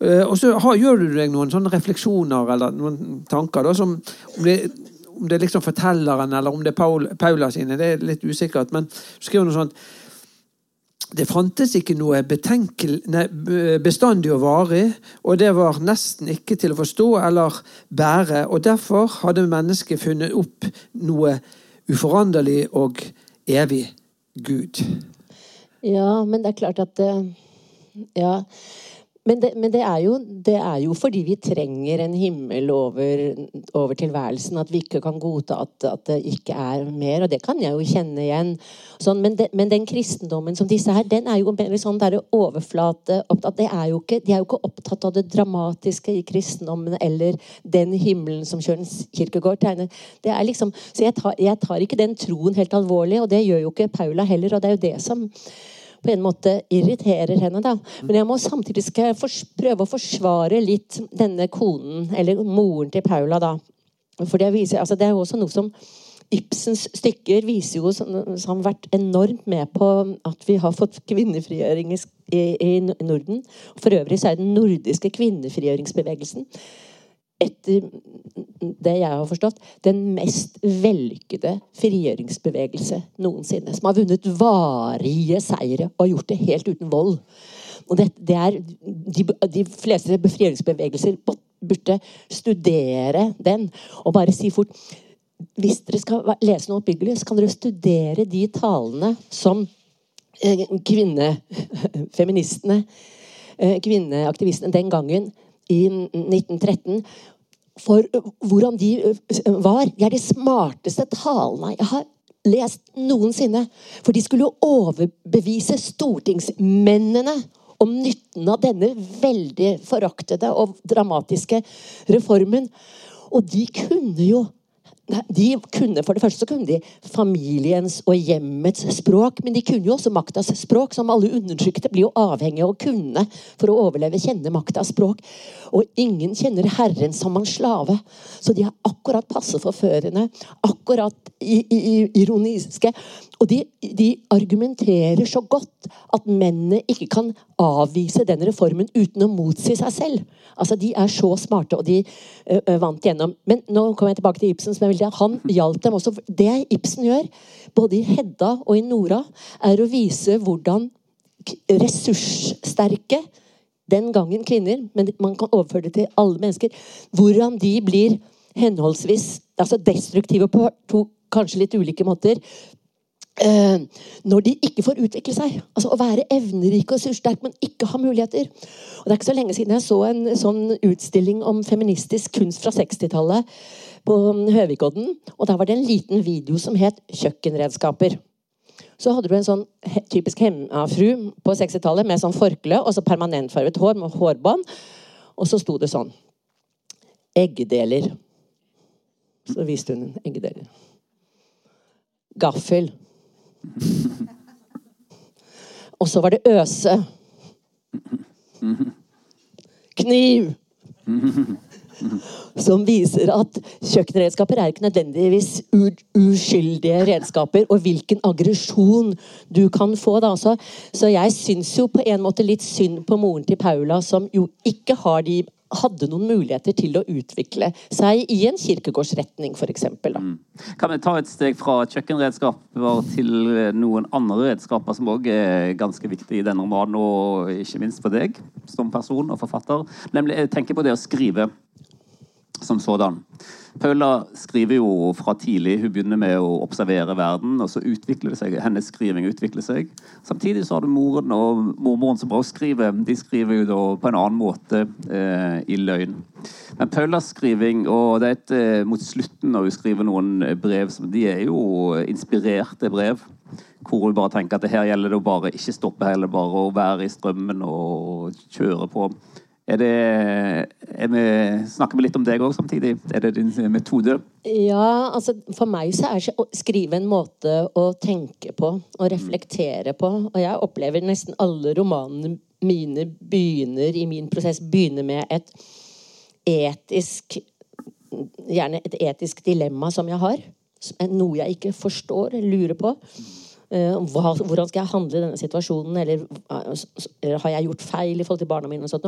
Eh, Og så har, gjør du deg noen sånne refleksjoner eller noen tanker da, som om det, om det er liksom fortelleren eller om det er Paul, Paula sine, det er litt usikkert. Men du skriver noe sånt det fantes ikke noe nei, bestandig og varig, og det var nesten ikke til å forstå eller bære, og derfor hadde mennesket funnet opp noe uforanderlig og evig Gud. Ja, men det er klart at eh, Ja. Men, det, men det, er jo, det er jo fordi vi trenger en himmel over, over tilværelsen. At vi ikke kan godta at, at det ikke er mer. Og det kan jeg jo kjenne igjen. Sånn, men, det, men den kristendommen som disse her, den er jo mer sånn der overflate. Det er jo ikke, de er jo ikke opptatt av det dramatiske i kristendommen eller den himmelen som Kjørens Kirkegård tegner. Det er liksom, så jeg tar, jeg tar ikke den troen helt alvorlig, og det gjør jo ikke Paula heller. Og det er jo det som på en måte irriterer henne. da. Men jeg må samtidig skal prøve å forsvare litt denne konen, eller moren til Paula. da. For det, viser, altså det er jo også noe som Ibsens stykker viser jo som, har vært enormt med på at vi har fått kvinnefrigjøring i, i Norden. For øvrig så er den nordiske kvinnefrigjøringsbevegelsen etter det jeg har forstått, den mest vellykkede frigjøringsbevegelse noensinne. Som har vunnet varige seire og gjort det helt uten vold. Og det, det er, de, de fleste frigjøringsbevegelser burde studere den og bare si fort Hvis dere skal lese noe oppbyggelig, så kan dere studere de talene som eh, kvinnefeministene, [LAUGHS] eh, kvinneaktivistene den gangen i 1913 for hvordan de var. De er de smarteste talene jeg har lest noensinne. For de skulle jo overbevise stortingsmennene om nytten av denne veldig foraktede og dramatiske reformen. Og de kunne jo de kunne, For det første så kunne de familiens og hjemmets språk, men de kunne jo også maktas språk, som alle undertrykte blir jo avhengig av å kunne for å overleve, kjenne maktas språk. Og ingen kjenner Herren som en slave. Så de er akkurat passe forførende, akkurat i, i, i- ironiske. Og de, de argumenterer så godt at mennene ikke kan avvise den reformen uten å motsi seg selv. Altså, De er så smarte, og de ø, ø, vant gjennom. Men nå kommer jeg tilbake til Ibsen. som er veldig, Han hjalp dem også. Det Ibsen gjør, både i Hedda og i Nora, er å vise hvordan ressurssterke den gangen kvinner, men man kan overføre det til alle mennesker, hvordan de blir henholdsvis altså destruktive på to kanskje litt ulike måter. eh, når de ikke får utvikle seg. Altså Å være evnerik og ressurssterk, men ikke ha muligheter. Og Det er ikke så lenge siden jeg så en sånn utstilling om feministisk kunst fra 60-tallet på Høvikodden. Og da var det en liten video som het 'Kjøkkenredskaper'. Så hadde du en sånn typisk hemmafru på 60-tallet med sånn forkle og så permanentfarget hår med hårbånd. Og så sto det sånn Eggedeler. Så viste hun eggedeler. Gaffel. Og så var det øse. Kniv. [LAUGHS] Som viser at kjøkkenredskaper er ikke nødvendigvis uskyldige redskaper, og hvilken aggresjon du kan få. da. Så, så jeg syns jo på en måte litt synd på moren til Paula, som jo ikke har de hadde noen muligheter til å utvikle seg i en kirkegårdsretning, f.eks. Mm. Kan vi ta et steg fra kjøkkenredskaper til noen andre redskaper som òg er ganske viktige i denne romanen, og ikke minst for deg som person og forfatter? Nemlig, jeg tenker på det å skrive som sådan. Paula skriver jo fra tidlig. Hun begynner med å observere verden, og så utvikler det seg. Hennes skriving utvikler seg. Samtidig så har du moren og mormoren som også skriver. De skriver jo da på en annen måte eh, i løgn. Men Paulas skriving, og det er et, eh, mot slutten når hun skriver noen brev, som, de er jo inspirerte brev. Hvor hun bare tenker at det her gjelder det å bare ikke stoppe, heller bare å være i strømmen og kjøre på. Er det, er vi, snakker vi litt om deg òg samtidig? Er det din metode? Ja, altså for meg så er å skrive en måte å tenke på og reflektere på. Og jeg opplever nesten alle romanene mine begynner i min prosess begynner med et etisk Gjerne et etisk dilemma som jeg har. Noe jeg ikke forstår, lurer på. Eh, hvordan skal jeg handle i denne situasjonen? Eller, eller, har jeg gjort feil i forhold til barna mine? Og, sånt,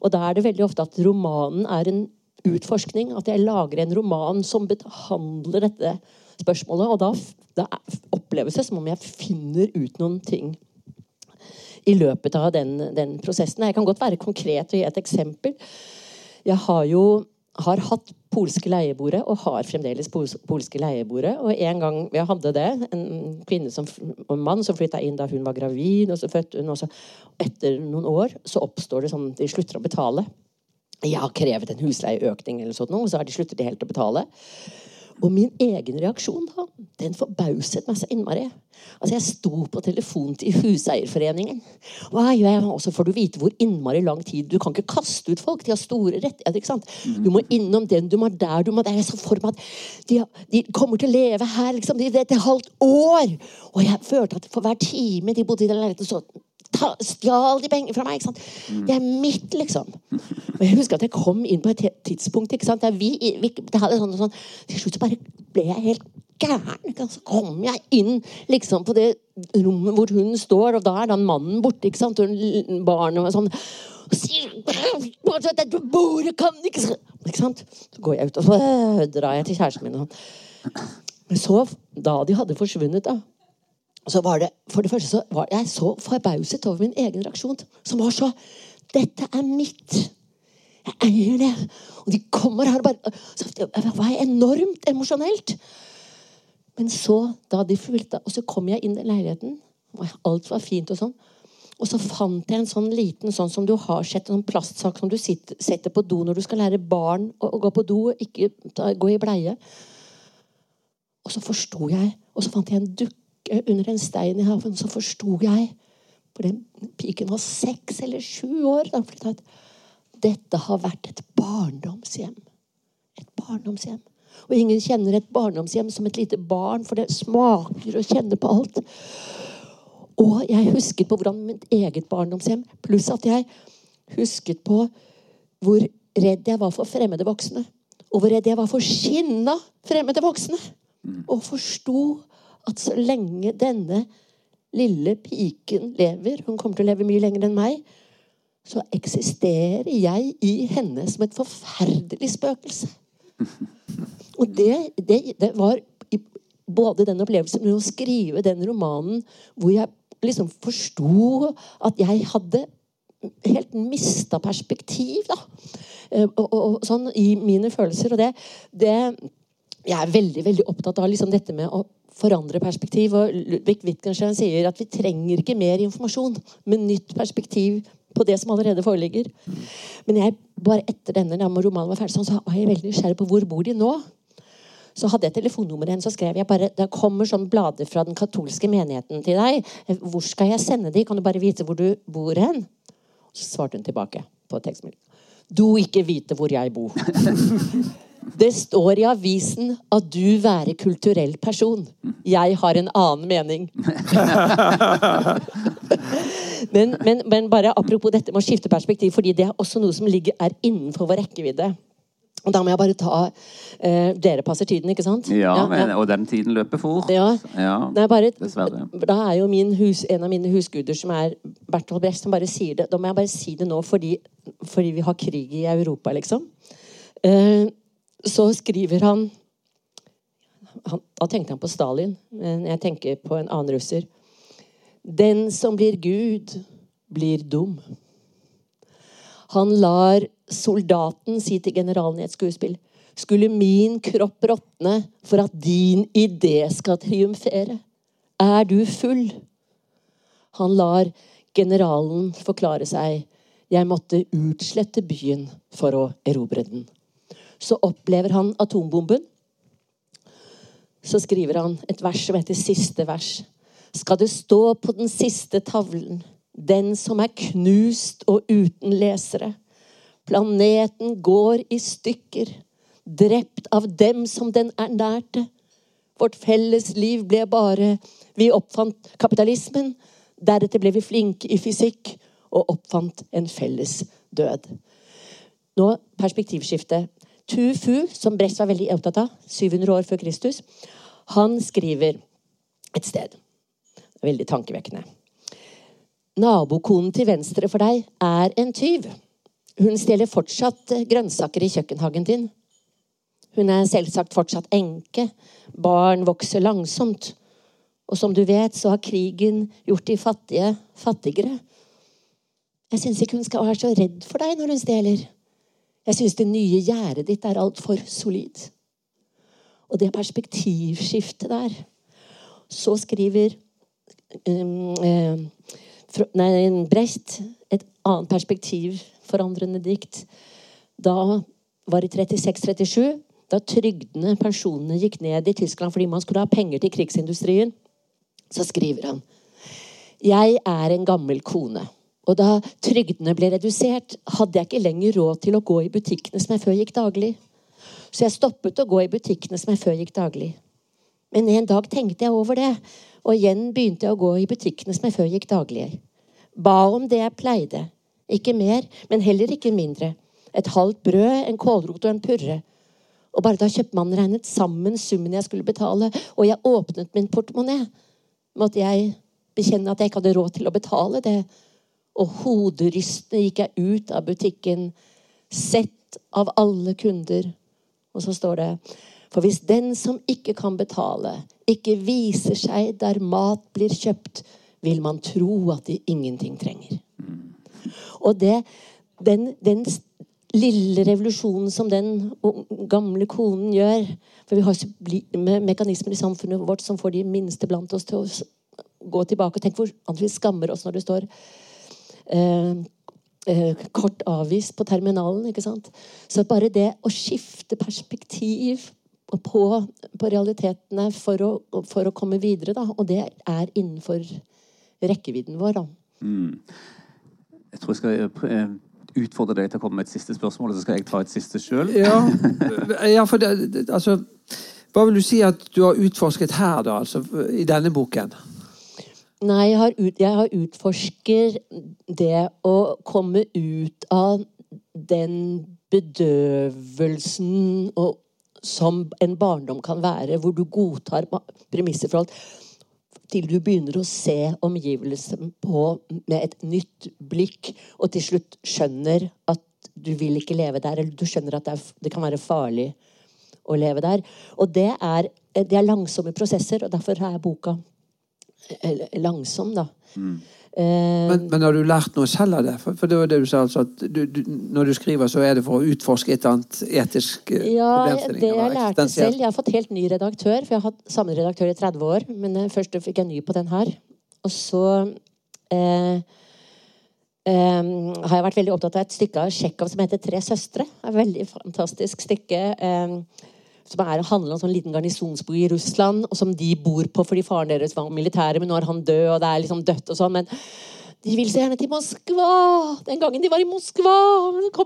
og da er det veldig ofte at romanen er en utforskning. At jeg lager en roman som behandler dette spørsmålet. Og da, da oppleves det som om jeg finner ut noen ting i løpet av den, den prosessen. Jeg kan godt være konkret og gi et eksempel. Jeg har jo har hatt polske leieboere og har fremdeles polske leieboere. Og en gang vi hadde det, en kvinne som, og en mann som flytta inn da hun var gravid, og så fødte hun også. Etter noen år så oppstår det sånn de slutter å betale. Jeg har krevet en husleieøkning, eller sånt, og så har de sluttet helt å betale. Og min egen reaksjon da, den forbauset meg så innmari. Altså Jeg sto på telefon til Huseierforeningen. Hva jeg? Og så får du vite hvor innmari lang tid Du kan ikke kaste ut folk. De har store rettigheter. ikke sant? Du må innom den, du må der, du må der. Jeg så for meg at de, de, kommer til å leve her liksom, i et halvt år. Og jeg følte at for hver time de bodde i den leiligheten, så stjal de penger fra meg. ikke sant? Det er mitt, liksom. Og jeg husker at jeg kom inn på et tidspunkt ikke sant? der vi, vi det hadde sånn, sånn, Til slutt så bare ble jeg helt gæren. Så kom jeg inn liksom på det rommet hvor hun står, og da er den mannen borte. ikke sant? Hun, barnet og sånn. Og sier dette bordet kan ikke Ikke sant? Så går jeg ut, og så drar jeg til kjæresten min. Men så, da de hadde forsvunnet, da så var det, For det første så var jeg så forbauset over min egen reaksjon, som var så Dette er mitt. Jeg eier det. Og de kommer her og bare så Det var enormt emosjonelt. Men så, da de fulgte, og så kom jeg inn i leiligheten. og Alt var fint og sånn. Og så fant jeg en sånn liten sånn som du har sett, en sånn plastsak som du sitter, setter på do når du skal lære barn å, å gå på do, ikke ta, gå i bleie. Og så forsto jeg, og så fant jeg en dukke under en stein i haven, så forsto jeg For den piken var seks eller sju år da dette har vært et barndomshjem. Et barndomshjem. Og ingen kjenner et barndomshjem som et lite barn, for det smaker og kjenner på alt. Og jeg husket på hvordan mitt eget barndomshjem, pluss at jeg husket på hvor redd jeg var for fremmede voksne. Og hvor redd jeg var for skinna fremmede voksne. Og forsto at så lenge denne lille piken lever, hun kommer til å leve mye lenger enn meg, så eksisterer jeg i henne som et forferdelig spøkelse. Og det, det, det var både den opplevelsen med å skrive den romanen hvor jeg liksom forsto at jeg hadde helt mista perspektiv, da. Eh, og, og, og, sånn i mine følelser. Og det, det Jeg er veldig, veldig opptatt av liksom dette med å forandre perspektiv. Og Ludvig Wittgenstein sier at vi trenger ikke mer informasjon, men nytt perspektiv på det som allerede foreligger. Men jeg, bare etter denne romanen var ferdig, så var jeg veldig nysgjerrig på hvor bor de nå. Så hadde jeg telefonnummeret hennes, så skrev jeg bare det kommer sånn blader fra den katolske menigheten til deg. Hvor skal jeg sende de? Kan du bare vite hvor du bor hen? Så svarte hun tilbake på tekstmeldingen. Du ikke vite hvor jeg bor. [LAUGHS] Det står i avisen at du være kulturell person. Jeg har en annen mening. [LAUGHS] men, men, men, bare apropos dette med å skifte perspektiv, fordi det er også noe som ligger, er innenfor vår rekkevidde. Og da må jeg bare ta eh, Dere passer tiden, ikke sant? Ja, men, og den tiden løper fort. Ja. ja bare, dessverre. Da er jo min hus, en av mine husguder, som er Bertolt Brecht, som bare sier det. Da må jeg bare si det nå, fordi fordi vi har krig i Europa, liksom. Eh, så skriver han, han Da tenkte han på Stalin, men jeg tenker på en annen russer. Den som blir Gud, blir dum. Han lar soldaten si til generalen i et skuespill Skulle min kropp råtne for at din idé skal triumfere? Er du full? Han lar generalen forklare seg. Jeg måtte utslette byen for å erobre den. Så opplever han atombomben. Så skriver han et vers som heter Siste vers. Skal det stå på den siste tavlen, den som er knust og uten lesere. Planeten går i stykker, drept av dem som den ernærte. Vårt felles liv ble bare Vi oppfant kapitalismen. Deretter ble vi flinke i fysikk og oppfant en felles død. Nå perspektivskifte. Tu Fu, som Brecht var veldig opptatt av, 700 år før Kristus, han skriver et sted. Veldig tankevekkende. Nabokonen til venstre for deg er en tyv. Hun stjeler fortsatt grønnsaker i kjøkkenhagen din. Hun er selvsagt fortsatt enke. Barn vokser langsomt. Og som du vet, så har krigen gjort de fattige fattigere. Jeg syns ikke hun skal være så redd for deg når hun stjeler. Jeg syns det nye gjerdet ditt er altfor solid. Og det perspektivskiftet der Så skriver um, um, nei, Brecht et annet perspektivforandrende dikt. Da var det 36-37, da trygdene, pensjonene, gikk ned i Tyskland fordi man skulle ha penger til krigsindustrien, så skriver han Jeg er en gammel kone. Og da trygdene ble redusert, hadde jeg ikke lenger råd til å gå i butikkene som jeg før gikk daglig. Så jeg stoppet å gå i butikkene som jeg før gikk daglig. Men en dag tenkte jeg over det, og igjen begynte jeg å gå i butikkene som jeg før gikk daglig. Ba om det jeg pleide. Ikke mer, men heller ikke mindre. Et halvt brød, en kålrot og en purre. Og bare da kjøpmannen regnet sammen summen jeg skulle betale, og jeg åpnet min portemonee, måtte jeg bekjenne at jeg ikke hadde råd til å betale det. Og hoderystende gikk jeg ut av butikken, sett av alle kunder. Og så står det For hvis den som ikke kan betale, ikke viser seg der mat blir kjøpt, vil man tro at de ingenting trenger. Og det, den, den lille revolusjonen som den gamle konen gjør For vi har sublime mekanismer i samfunnet vårt som får de minste blant oss til å gå tilbake. Tenk hvor vi skammer oss når det står kort avvist på terminalen. ikke sant? Så bare det å skifte perspektiv på, på realitetene for å, for å, komme videre, da, og det er innenfor rekkevidden vår, da. Mm. Jeg tror jeg skal eh, utfordre deg til å komme med et siste spørsmål, og så skal jeg ta et siste sjøl. Ja, [LAUGHS] ja, for det, altså Hva vil du si at du har utforsket her, da, altså, i denne boken? Nei, jeg har, ut, jeg har utforsker det å komme ut av den bedøvelsen og, som en barndom kan være, hvor du godtar premisser for alt til du begynner å se omgivelsene på med et nytt blikk, og til slutt skjønner at du vil ikke leve der, eller du skjønner at det, er, det kan være farlig å leve der. Og det er, det er langsomme prosesser, og derfor har jeg boka langsom, da. Mm. Eh, men, men, har du lært noe selv av det? For, for det var det du sa, altså, at du, du, når du skriver, så er det for å utforske et annet etisk eh, ja, problemstilling? Ja, det jeg lærte selv. Jeg har fått helt ny redaktør, for jeg har hatt samme redaktør i 30 år. Men eh, først fikk jeg ny på den her. Og så eh, eh, har jeg vært veldig opptatt av et stykke av Tsjekhov som heter 'Tre søstre'. Et veldig fantastisk stykke. Eh, som er, handler om sånn liten garnisonsby i Russland, og som de bor på fordi faren deres var militære, men nå er han død, og det er liksom dødt og sånn. men de vil så gjerne til Moskva! Den gangen de var i Moskva!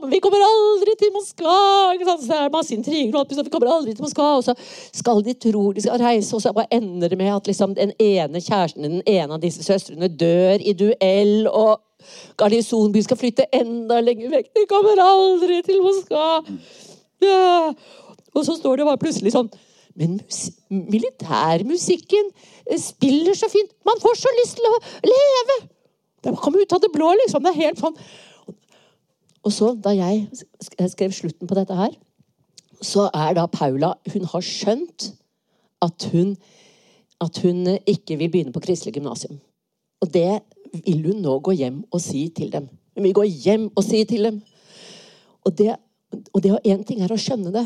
Vi kommer aldri til Moskva! Så det er masse intriger. Vi kommer aldri til Moskva! Og så skal de tro de skal reise, og så bare ender det med at liksom den ene kjæresten den ene av disse søstrene dør i duell, og Garnisonbyen skal flytte enda lenger vekk. De kommer aldri til Moskva! Ja. Og så står det bare plutselig sånn Men militærmusikken eh, spiller så fint. Man får så lyst til å leve! Det kom ut av det blå, liksom. Det er helt sånn Og så, da jeg skrev slutten på dette her, så er da Paula Hun har skjønt at hun, at hun ikke vil begynne på kristelig gymnasium. Og det vil hun nå gå hjem og si til dem. Hun vil gå hjem og si til dem. Og det, og det én ting er å skjønne det,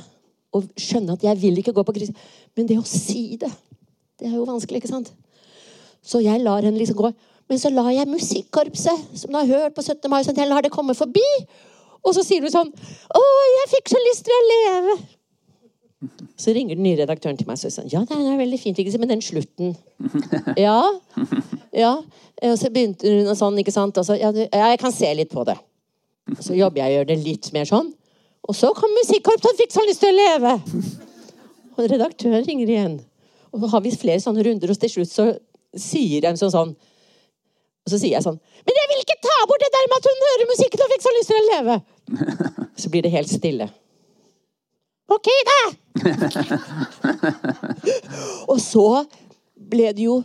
og skjønne at jeg vil ikke gå på kryss. Men det å si det, det er jo vanskelig, ikke sant? Så jeg lar henne liksom gå. Men så lar jeg musikkorpset, som du har hørt på 17. mai, sånn, jeg lar det komme forbi. Og så sier hun sånn Å, jeg fikk så lyst til å leve. Så ringer den nye redaktøren til meg og sier sånn, ja, det er veldig fint, men den slutten [LAUGHS] Ja. ja. Og så begynte hun og sånn, ikke sant. Og så, ja, jeg kan se litt på det. Så jobber jeg og gjør det litt mer sånn. Og så kom musikkorpset og fikk så lyst til å leve. Og redaktøren ringer igjen. Og så har vi flere sånne runder, og til slutt så sier de sånn sånn Og så sier jeg sånn Men jeg vil ikke ta bort det der med at hun hører musikken og fikk så lyst til å leve! [LAUGHS] Så blir det helt stille. OK, da! [LAUGHS] og så ble det jo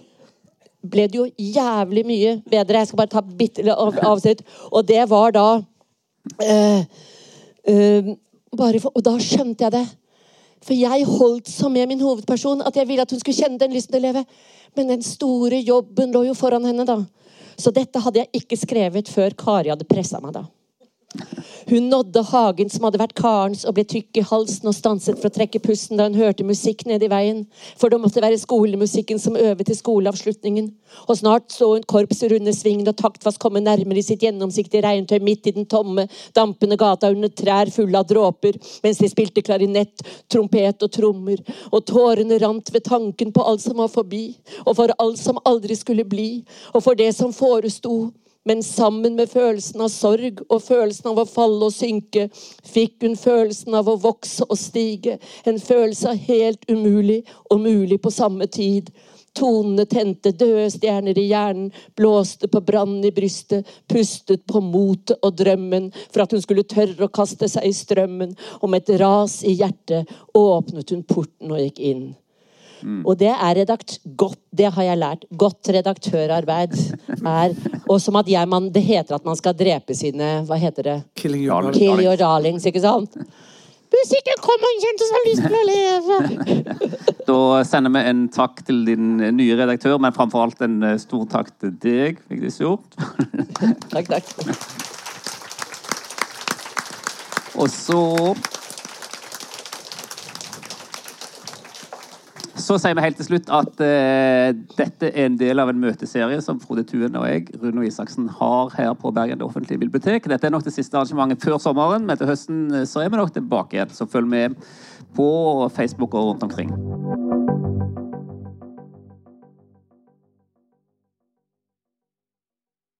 ble det jo jævlig mye bedre. Jeg skal bare ta bitte avsnitt. Og det var da eh, for, Og da skjønte jeg det. For jeg holdt så med min hovedperson at jeg ville at hun skulle kjenne den lysten til å leve. Men den store jobben lå jo foran henne, da. Så dette hadde jeg ikke skrevet før Kari hadde pressa meg, da. Hun nådde hagen som hadde vært karens, og ble tykk i halsen og stanset for å trekke pusten da hun hørte musikk nede i veien. For det måtte være skolemusikken som øvet til skoleavslutningen. Og snart så hun korpset runde svingen og taktfast komme nærmere i sitt gjennomsiktige regntøy midt i den tomme, dampende gata under trær fulle av dråper, mens de spilte klarinett, trompet og trommer. Og tårene rant ved tanken på alt som var forbi, og for alt som aldri skulle bli, og for det som foresto. Men sammen med følelsen av sorg og følelsen av å falle og synke, fikk hun følelsen av å vokse og stige. En følelse av helt umulig og mulig på samme tid. Tonene tente døde stjerner i hjernen, blåste på brannen i brystet, pustet på motet og drømmen for at hun skulle tørre å kaste seg i strømmen. Og med et ras i hjertet åpnet hun porten og gikk inn. Og det er redakt godt, det har jeg lært. Godt redaktørarbeid [LAUGHS] er Og som at jeg, man, det heter at man skal drepe sine Hva heter det? Killing your. Kill your darlings, ikke sant? Musikken kom, og hun kjente så lyst til å leve. [LAUGHS] Da sender vi en takk til din nye redaktør, men framfor alt en eh, stor takk til deg, Vigdis Hjort. [LAUGHS] Takk, takk. Og så Så sier vi helt til slutt at eh, dette er en del av en møteserie som Frode Tuen og jeg, Rune Isaksen, har her på Bergen det offentlige bibliotek. Dette er nok det siste arrangementet før sommeren, men til høsten eh, så er vi nok tilbake igjen. Så følg med på Facebook og rundt omkring.